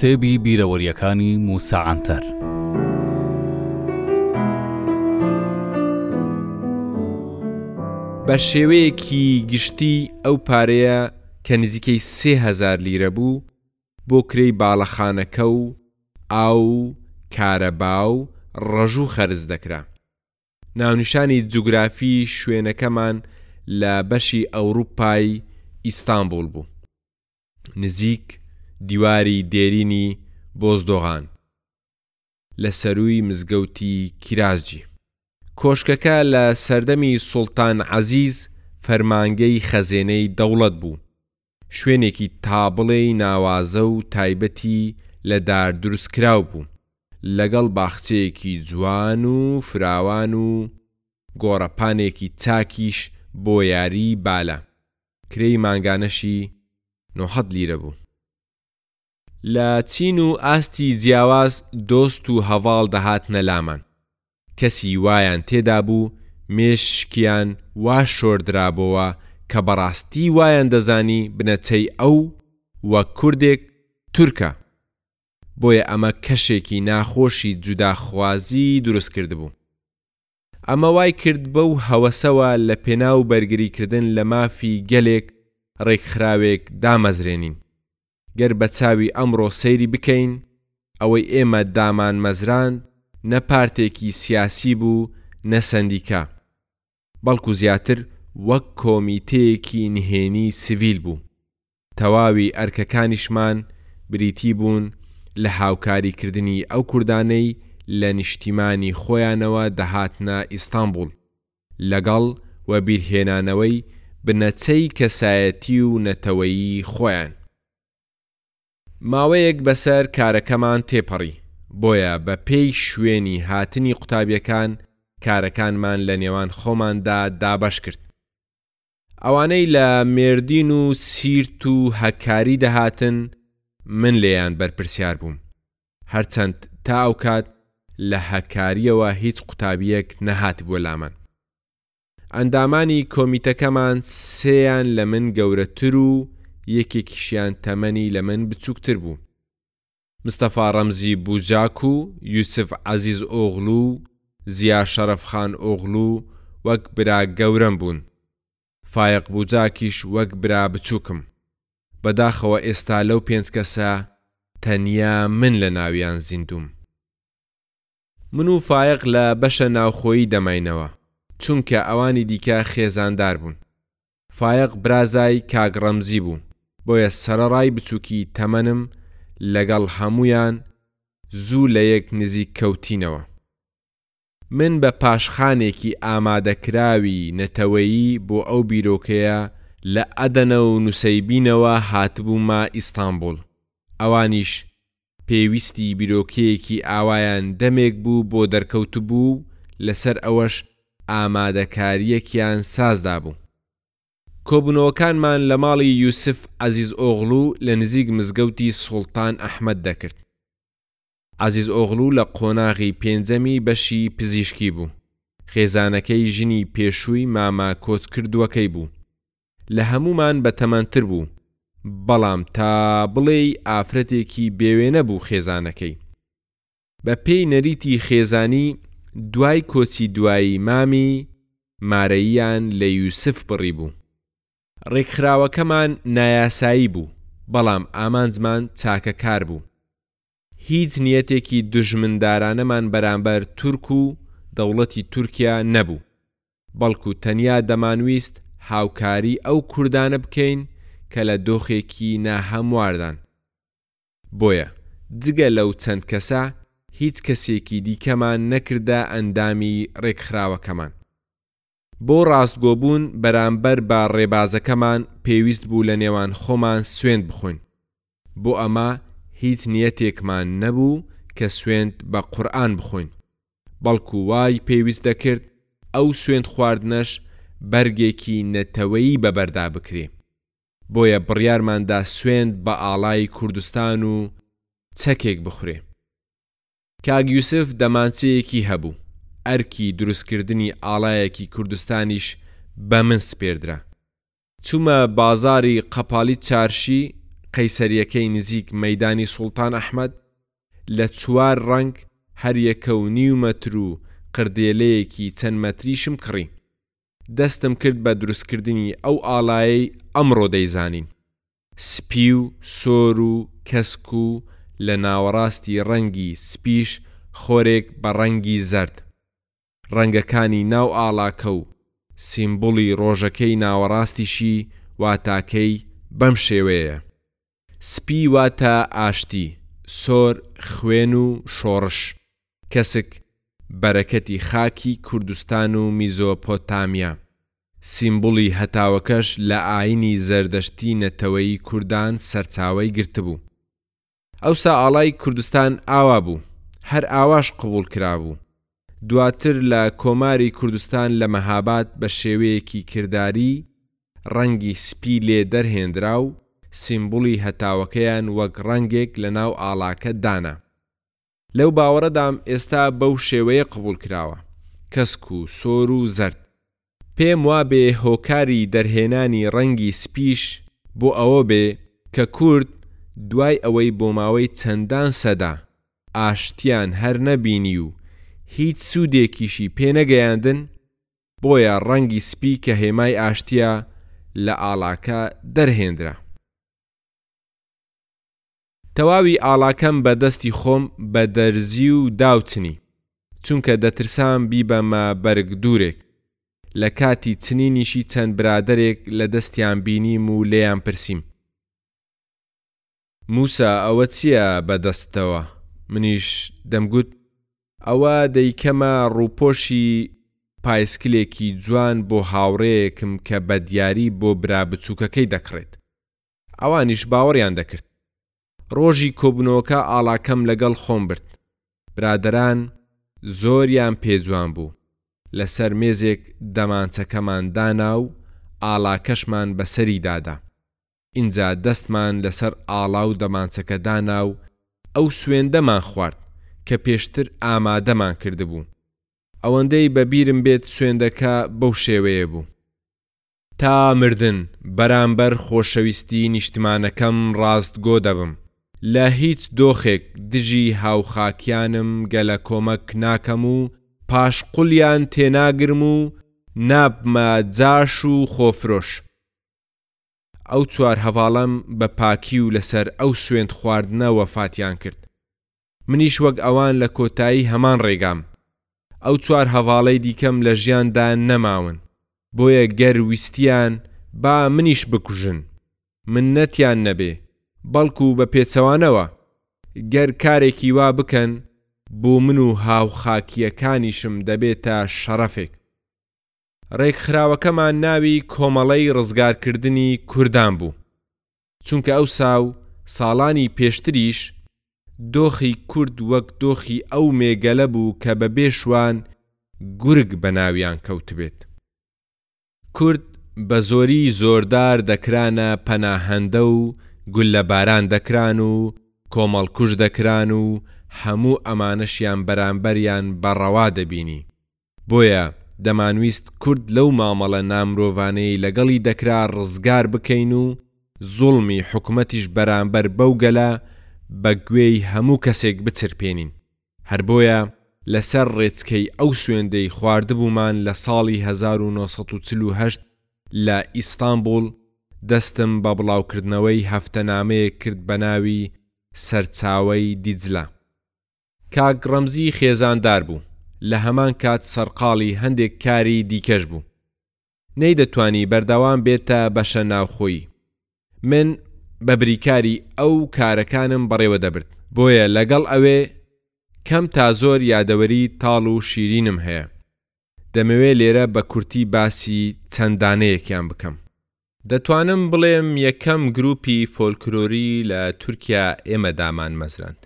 کتێبی بیرەوەریەکانی موسا عەنتەر بە شێوەیەکی گشتی ئەو پارەیە کە نزیکەی سێ هەزار لیرە بوو بۆ کرێی باڵەخانەکە و ئاو و کارەبا و ڕەژوو خەرج دەکرا. ناونیشانی جوگرافی شوێنەکەمان لە بەشی ئەوروپای ئیستانبوڵ بوو نزیک دیواری دێرینی بۆزدۆغان لە سەرووی مزگەوتی کیرازجی. کۆشکەکە لە سەردەمی سوڵتان عەزیز فەرمانگەی خەزێنەی دەوڵەت بوو شوێنێکی تا بڵێی ناوازە و تایبەتی لە دار دروست کراو بوو، لەگەڵ باخچەیەکی جوان و فراوان و گۆڕەپانێکی چاکیش بۆ یاریی بالە، کرێی مانگانەشی نۆ حەد لیرە بوو. لە چین و ئاستی جیاواز دۆست و هەڤاڵ دەهاتنە لامان، کەسی وایان تێدا بوو، مێشکیان وا شۆردرابۆوە کە بەڕاستی وایان دەزانی بنەچەی ئەو وەک کوردێک تورکە، بۆیە ئەمە کەشێکی ناخۆشی جوداخوازی دروست کردبوو. ئەمە وای کرد بەو هەوەسەوە لە پێناو بەرگری کردن لە مافی گەلێک ڕێکخراوێک دامەزرێنین. گەر بە چاوی ئەمڕۆ سەیری بکەین، ئەوەی ئێمە دامانمەزراند نە پارتێکی سیاسی بوو نە سەندیکا، بەڵکو زیاتر وەک کۆمیتەیەکی نهێنی سڤیل بوو. تەواوی ئەرکەکانیشمان بریتی بوون لە هاوکاری کردنی ئەو کوردانەی لە نیشتیمانی خۆیانەوە دەهاتنە ئیستانبوڵ، لەگەڵ وەبیرهێنانەوەی بنەچەی کەسایەتی و نەتەوەیی خۆیان. ماوەیەک بەسەر کارەکەمان تێپەڕی، بۆیە بە پێی شوێنی هاتنی قوتابیەکان کارەکانمان لە نێوان خۆماندا دابەش کرد. ئەوانەی لە مێردین و سیرت و هەکاری دەهاتن من لێیان بەرپرسیار بووم، هەرچەند تا ئەوکات لە هەکارییەوە هیچ قوتابییەک نەهاتبووە لامان. ئەندامانی کۆمیتەکەمان سێیان لە من گەورەتر و یەکێکیشیان تەمەنی لە من بچووکتر بوو. مستەفا ڕەمزی بوجاک و یوسف عەزیز ئۆغلو و زیا شەرەفخان ئۆغلو وەک برا گەورەم بوون. فایەق بوجاکیش وەک برا بچووکم. بەداخەوە ئێستا لەو پێنج کەسە تەنیا من لە ناویان زیندووم. من و فایەق لە بەشە ناوخۆیی دەماینەوە، چونکە ئەوانی دیکە خێزاندار بوون. فایەق برازای کاک ڕەمزی بوو بۆیە سەرەڕای بچوکی تەمەنم لەگەڵ هەموویان زوو لە یەک نزیک کەوتینەوە من بە پاشخانێکی ئامادەکراوی نەتەوەیی بۆ ئەو بیرۆکەیە لە ئەدەنە و نوسەیبینەوە هاتبوومە ئیستانبوڵ ئەوانیش پێویستی بیرۆکەیەکی ئاوایان دەمێک بوو بۆ دەرکەوتبوو و لەسەر ئەوەش ئامادەکارییەکیان سازدابوو. کۆبوونەوەکانمان لە ماڵی یوسف عەزیزئۆغڵو لە نزیک مزگەوتی سوڵتان ئەحمەد دەکرد. عەزیزئۆغڵو لە قۆناغی پێنجەمی بەشی پزیشکی بوو. خێزانەکەی ژنی پێشووی مامە کۆچکردووەکەی بوو. لە هەموومان بە تەمەنتر بوو، بەڵام تا بڵێی ئافرەتێکی بێ وێنە بوو خێزانەکەی. بە پێی نەریتی خێزانی دوای کۆچی دوایی مامی مارەییان لە یوسف بڕی بوو. ڕێکخراوەکەمان نایاسایی بوو، بەڵام ئامانجمان چاکەکار بوو. هیچ نیەتێکی دوژمندارانەمان بەرامبەر تورک و دەوڵەتی تورکیا نەبوو، بەڵکو تەنیا دەمانویست هاوکاری ئەو کوردانە بکەین کە لە دۆخێکی ناهەمواردان. بۆیە جگە لەو چەند کەسە هیچ کەسێکی دیکەمان نەکردە ئەندامی رێکخراوەکەمان. بۆ ڕاستگۆبوون بەرامبەر بە ڕێبازەکەمان پێویست بوو لە نێوان خۆمان سوێند بخۆین، بۆ ئەمە هیچ نیەتێکمان نەبوو کە سوێند بە قورئان بخۆین، بەڵکو وای پێویست دەکرد ئەو سوێندخواردنەش بەرگێکی نەتەوەیی بەبەردا بکرێ، بۆیە بڕیارماندا سوێند بە ئاڵای کوردستان و چەکێک بخورێ. کاک یوسف دەمانچەیەکی هەبوو، ئەرکی دروستکردنی ئاڵایەکی کوردستانیش بە من سپێردرا. چوومە بازاڕی قەپاڵی چارشی قەیسەرییەکەی نزیک مەیدانی سوڵتان ئەحمەد، لە چوار ڕەنگ هەر یەکە و نیو مەتر و قردێلەیەکی چەند مەتریشم کڕی. دەستم کرد بە دروستکردنی ئەو ئاڵایەی ئەمڕۆ دەیزانین. سپی و سۆر و کەسک و لە ناوەڕاستی ڕەنگی سپیش خۆرێک بە ڕەنگی زەرد. ڕەنگەکانی ناو ئاڵاکە و سیمبوڵی ڕۆژەکەی ناوەڕاستیشی واتاکەی بەم شێوەیە، سپی واتە ئاشتی، سۆر خوێن و شۆڕش، کەسک بەرەکەتی خاکی کوردستان و میزۆپۆتامیا، سیمبولی هەتاوەکەش لە ئاینی زەردەشتی نەتەوەی کوردان سەرچاوەی گرتبوو. ئەوسا ئاڵای کوردستان ئاوا بوو، هەر ئاواش قبوڵ کرابوو. دواتر لە کۆماری کوردستان لە مەهاباد بە شێوەیەکی کرداری ڕەنگی سپی لێ دەرهێنرا و سیمبولی هەتاوەکەیان وەک ڕەنگێک لە ناو ئاڵاکە دانا. لەو باوەڕەدام ئێستا بەو شێوەیە قبوڵ کراوە، کەسک و سۆر و زەرد. پێم وابێ هۆکاری دەرهێنانی ڕەنگی سپیش بۆ ئەوە بێ کە کورد دوای ئەوەی بۆ ماوەی چەندان سەدە ئاشتیان هەر نەبینی و هیچ سوودێکیشی پێ نەگەیاندن، بۆیە ڕەنگی سپی کە هێمای ئاشتییە، لە ئاڵاکە دەرهێندرا. تەواوی ئاڵاکەم بە دەستی خۆم بە دەرزی و داو چنی، چونکە دەترسام بیبەمە بەرگ دوورێک، لە کاتی چنینیشی چەند برادەرێک لە دەستیان بینیم و لێیان پرسیم. موسا ئەوە چییە بە دەستتەوە؟ منیش دەمگوت ئەوە دەیکەمە ڕووپۆشی پایسکلێکی جوان بۆ هاوڕێیەکم کە بە دیاری بۆ برا بچووکەکەی دەکڕێت. ئەوانیش باوەڕیان دەکرد. ڕۆژی کۆبوونەوەکە ئاڵاکەم لەگەڵ خۆم برد. برادەران زۆریان پێ جوان بوو. لەسەر مێزێک دەمانچەکەمان دانا و ئاڵاکەشمان بەسەری دادا. ئینجا دەستمان لەسەر ئاڵا و دەمانچەکە دانا و ئەو سوێندەمان خوارد کە پێشتر ئامادەمان کردبوو. ئەوەندەی بەبیرم بێت سوێندەکە بەو شێوەیە بوو. تا مردن بەرامبەر خۆشەویستی نیشتمانەکەم ڕاستگۆ دەبم، لە هیچ دۆخێک دژی هاوخاکیانم گەلە کۆمەک ناکەم و پاش قولیان تێناگرم و نابمە جاش و خۆفرۆش. ئەو چوار هەڤاڵەم بە پاکی و لەسەر ئەو سوێند خواردنە وەفاتیان کرد. منیش وەک ئەوان لە کۆتایی هەمان ڕێگام. ئەو چوار هەڤاڵەی دیکەم لە ژیان دا نەماون، بۆیە گەر ویستیان با منیش بکوژن، منەتیان نەبێ، بەڵکوو بە پێچەوانەوە، گەر کارێکی وا بکەن، بۆ من و هاوخاکییەکانیشم دەبێتە شەڕەفێک. ڕێکخراوەکەمان ناوی کۆمەڵەی ڕزگارکردنی کوردان بوو. چونکە ئەوسا و ساڵانی پێشتریش دۆخی کورد وەک دۆخی ئەو مێگەلە بوو کە بە بێ شوان گورگ بە ناویان کەوتبێت. کورد بە زۆری زۆردار دەکرانە پەناهەندە و گوللە باران دەکران و کۆمەڵکوژ دەکران و هەموو ئەمانەشیان بەرامبەریان بە ڕەوا دەبینی. بۆیە دەمانویست کورد لەو مامەڵە نامرۆڤانەیەی لەگەڵی دەکرا ڕزگار بکەین و زوڵمی حکومەتیش بەرامبەر بەو گەلە بە گوێی هەموو کەسێک بچرپێنین، هەر بۆیە لەسەر ڕێچکەی ئەو سوێندەی خواردبوومان لە ساڵی هەزار و نۆ سەد و چل و هەشت لە ئیستانبوڵ دەستم بە بڵاوکردنەوەی هەفتەنامەیەک کرد بەناوی سەرچاوەی دیجلە. کاک ڕەمزی خێزاندار بوو، لە هەمان کات سەرقاڵی هەندێک کاری دیکەش بوو. نەیدەتوانی بەردەوام بێتە بەشە ناوخۆیی. من بە بریکاری ئەو کارەکانم بەڕێوە دەبرد، بۆیە لەگەڵ ئەوێ کەم تا زۆر یادەوەری تاڵ و شیرینم هەیە. دەمەوێ لێرە بە کورتی باسی چەند دانەیەکیان بکەم. دەتوانم بڵێم یەکەم گرووپی فۆلکرۆری لە تورکیا ئێمە دامانمەزراند.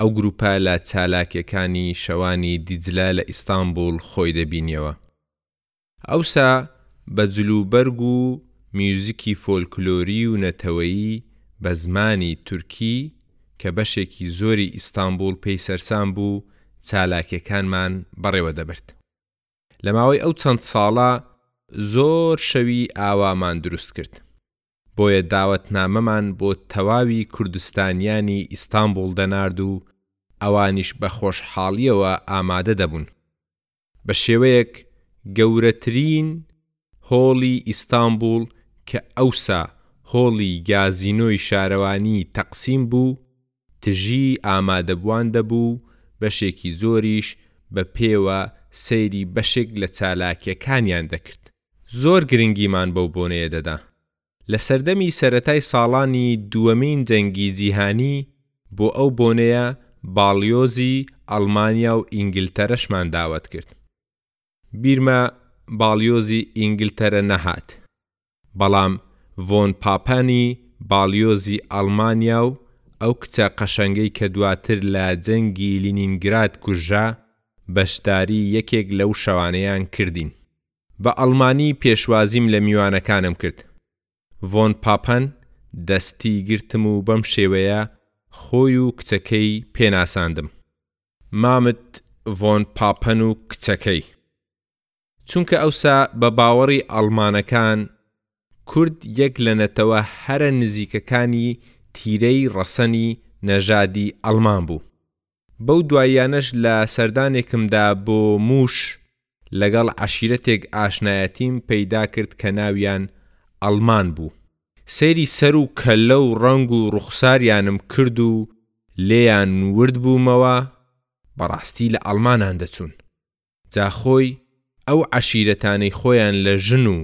ئەو گروپە لە چالاکیەکانی شەوانی دیجلە لە ئیستانبوڵ خۆی دەبینیەوە. ئەوسا بە جلوبەرگ و میوزیکی فۆلکلۆری و نەتەوەیی بە زمانی تورکی کە بەشێکی زۆری ئیستانبوڵ پێی سەرسام بوو چالاکیەکانمان بەڕێوە دەبرد. لە ماوەی ئەو چەند ساڵە زۆر شەوی ئاوامان دروست کرد. بۆیە داوەتنامەمان بۆ تەواوی کوردستانیانی ئیستانبوڵ دەنارد و ئەوانیش بە خۆشحاڵییەوە ئامادە دەبوون. بە شێوەیەک گەورەترین هۆڵی ئیستانبوڵ کە ئەوسا هۆڵی گازینۆی شارەوانیی تەقسیم بوو، تژی ئامادەبوان دەبوو، بەشێکی زۆریش بە پێوە سەیری بەشێک لە چالاکیەکانیان دەکرد. زۆر گرنگیمان بەو بۆنەیە دەدا. لە سەردەمی سەرەتای ساڵانی دووەمین جەنگی جیهانی بۆ ئەو بۆنەیە باڵیۆزی ئەڵمانیا و ئینگلتەرەشمان داوەت کرد. بیرمە باڵیۆزی ئینگلتەرە نەهات. بەڵام ڤۆن پاپانی باڵیۆزی ئەڵمانیا و ئەو کچە قەشەنگەی کە دواتر لە جەنگی لینینگراد کوژرا، بەشداری یەکێک لەو شەوانەیان کردین. بە ئەڵمانی پێشوازیم لە میوانەکانم کرد. ڤۆن پاپان دەستی گرتم و بەم شێوەیە خۆی و کچەکەی پێ ناساندم. مامت ڤۆن پاپەن و کچەکەی. چونکە ئەوسا بە باوەڕی ئەڵمانەکان کورد یەک لە نەتەوە هەرە نزیکەکانی تیرەی ڕەسەنی نەژادی ئەڵمان بوو. بەو دواییانەش لە سەردانێکمدا بۆ مووش لەگەڵ عەشیرەتێک ئاشنایەتیم پەیدا کرد کە ناویان ئەڵمان بوو. سەیری سەر و کەللە و ڕەنگ و ڕوخساریانم کرد و لێیان ورد بوومەوە، بەڕاستی لە ئەڵمانان دەچوون. جا خۆی ئەو عەشیرەتانەی خۆیان لە ژن و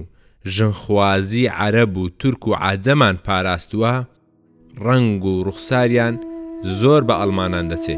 ژنخوازی عەرەب و تورک و عەجەمان پاراستوە ڕەنگ و ڕوخساریان زۆر بە ئەڵمانان دەچێ.